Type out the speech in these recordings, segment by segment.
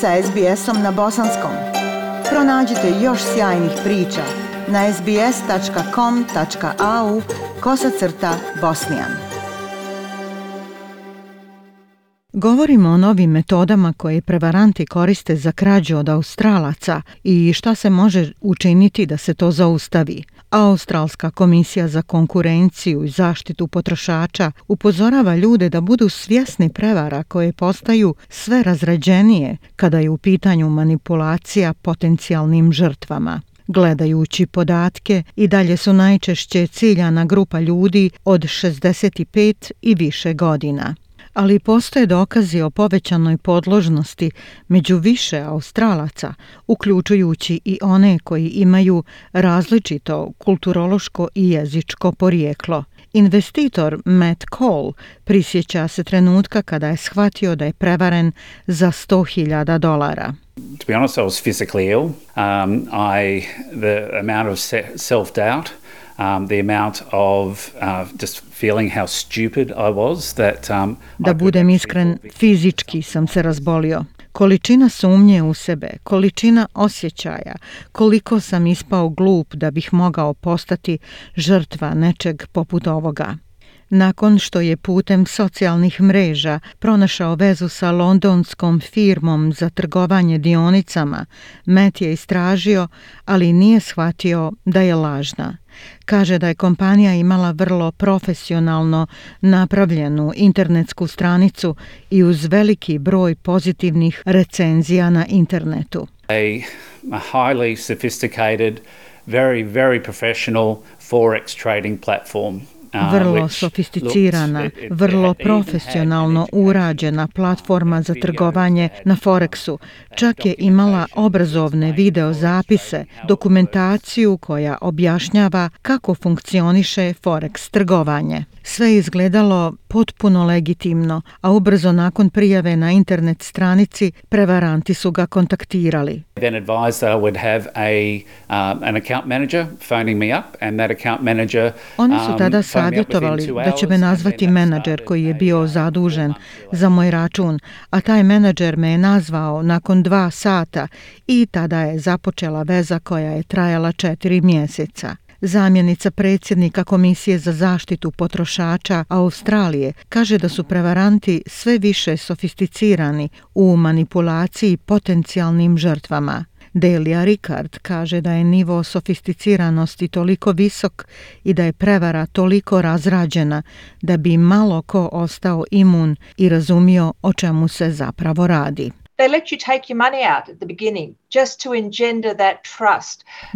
sa SBS-om na bosanskom. Pronađite još sjajnih priča na sbs.com.au kosacrta bosnijan. Govorimo o novim metodama koje prevaranti koriste za krađu od Australaca i šta se može učiniti da se to zaustavi – Australska komisija za konkurenciju i zaštitu potrošača upozorava ljude da budu svjesni prevara koje postaju sve razrađenije kada je u pitanju manipulacija potencijalnim žrtvama. Gledajući podatke, i dalje su najčešće ciljana grupa ljudi od 65 i više godina ali postoje dokazi o povećanoj podložnosti među više Australaca, uključujući i one koji imaju različito kulturološko i jezičko porijeklo. Investitor Matt Cole prisjeća se trenutka kada je shvatio da je prevaren za 100.000 dolara. To be honest, was physically ill. Um, I, the amount of self-doubt da budem iskren, fizički sam se razbolio. Količina sumnje u sebe, količina osjećaja, koliko sam ispao glup da bih mogao postati žrtva nečeg poput ovoga. Nakon što je putem socijalnih mreža pronašao vezu sa londonskom firmom za trgovanje dionicama, Matt je istražio, ali nije shvatio da je lažna. Kaže da je kompanija imala vrlo profesionalno napravljenu internetsku stranicu i uz veliki broj pozitivnih recenzija na internetu. A, a highly sophisticated, very, very professional forex trading platform vrlo sofisticirana, vrlo profesionalno urađena platforma za trgovanje na Forexu. Čak je imala obrazovne videozapise, dokumentaciju koja objašnjava kako funkcioniše Forex trgovanje. Sve je izgledalo potpuno legitimno, a ubrzo nakon prijave na internet stranici prevaranti su ga kontaktirali. Then would have a, uh, an account manager phoning me up and that account manager Oni su um, tada savjetovali da će me nazvati menadžer koji je bio uh, zadužen za moj račun, a taj menadžer me je nazvao nakon dva sata i tada je započela veza koja je trajala četiri mjeseca. Zamjenica predsjednika Komisije za zaštitu potrošača Australije kaže da su prevaranti sve više sofisticirani u manipulaciji potencijalnim žrtvama. Delia Ricard kaže da je nivo sofisticiranosti toliko visok i da je prevara toliko razrađena da bi malo ko ostao imun i razumio o čemu se zapravo radi.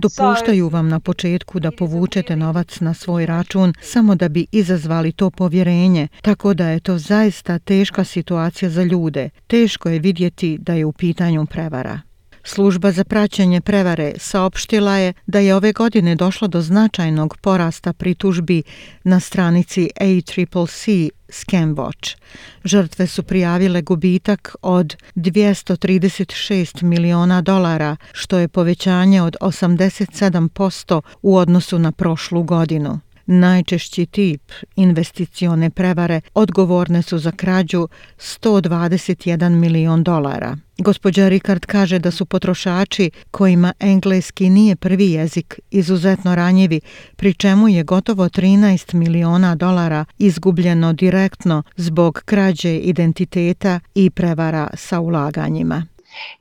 Dopuštaju vam na početku da povučete novac na svoj račun samo da bi izazvali to povjerenje, tako da je to zaista teška situacija za ljude. Teško je vidjeti da je u pitanju prevara. Služba za praćenje prevare saopštila je da je ove godine došlo do značajnog porasta pritužbi na stranici ACCC Scamwatch. Žrtve su prijavile gubitak od 236 miliona dolara, što je povećanje od 87% u odnosu na prošlu godinu. Najčešći tip investicione prevare odgovorne su za krađu 121 milion dolara. Gospođa Rikard kaže da su potrošači kojima engleski nije prvi jezik izuzetno ranjivi, pri čemu je gotovo 13 miliona dolara izgubljeno direktno zbog krađe identiteta i prevara sa ulaganjima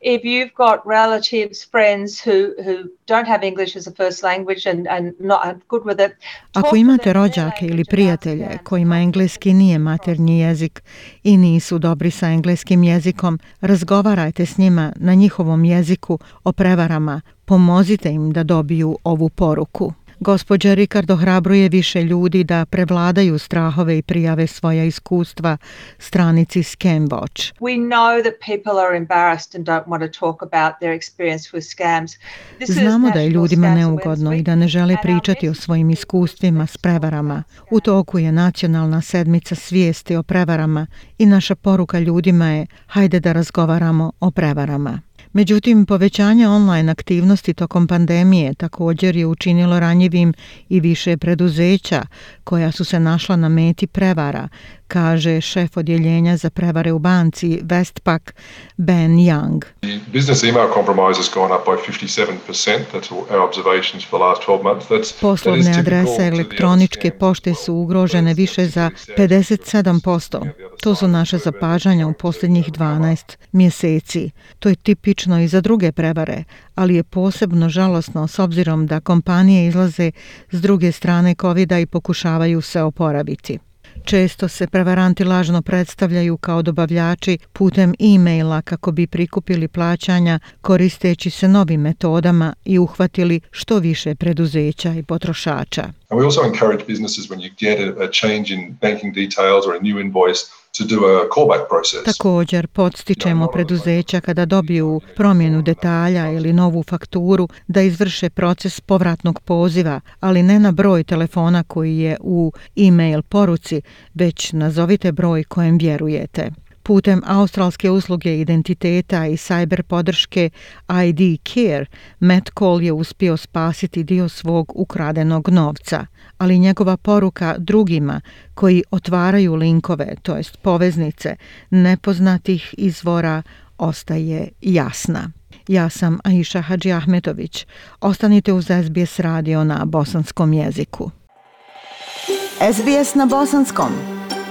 if you've got relatives, friends who, who don't have English as a first language and, and not good with it. Ako imate rođake ili prijatelje kojima engleski nije maternji jezik i nisu dobri sa engleskim jezikom, razgovarajte s njima na njihovom jeziku o prevarama. Pomozite im da dobiju ovu poruku. Gospođa Ricardo hrabruje više ljudi da prevladaju strahove i prijave svoja iskustva stranici Scamwatch. We Znamo da je ljudima neugodno i da ne žele pričati o svojim iskustvima s prevarama. U toku je nacionalna sedmica svijesti o prevarama i naša poruka ljudima je hajde da razgovaramo o prevarama. Međutim, povećanje online aktivnosti tokom pandemije također je učinilo ranjivim i više preduzeća koja su se našla na meti prevara, kaže šef odjeljenja za prevare u banci Westpac Ben Young. Poslovne adrese elektroničke pošte su ugrožene više za 57%. To su naše zapažanja u posljednjih 12 mjeseci. To je tipično i za druge prevare, ali je posebno žalosno s obzirom da kompanije izlaze s druge strane covid i pokušavaju se oporaviti. Često se prevaranti lažno predstavljaju kao dobavljači putem e-maila kako bi prikupili plaćanja koristeći se novim metodama i uhvatili što više preduzeća i potrošača. Također podstičemo preduzeća kada dobiju promjenu detalja ili novu fakturu da izvrše proces povratnog poziva, ali ne na broj telefona koji je u e-mail poruci, već nazovite broj kojem vjerujete. Putem australske usluge identiteta i cyber podrške ID Care, Matt Cole je uspio spasiti dio svog ukradenog novca, ali njegova poruka drugima koji otvaraju linkove, to jest poveznice, nepoznatih izvora ostaje jasna. Ja sam Aisha Hadži Ahmetović. Ostanite uz SBS radio na bosanskom jeziku. SBS na bosanskom.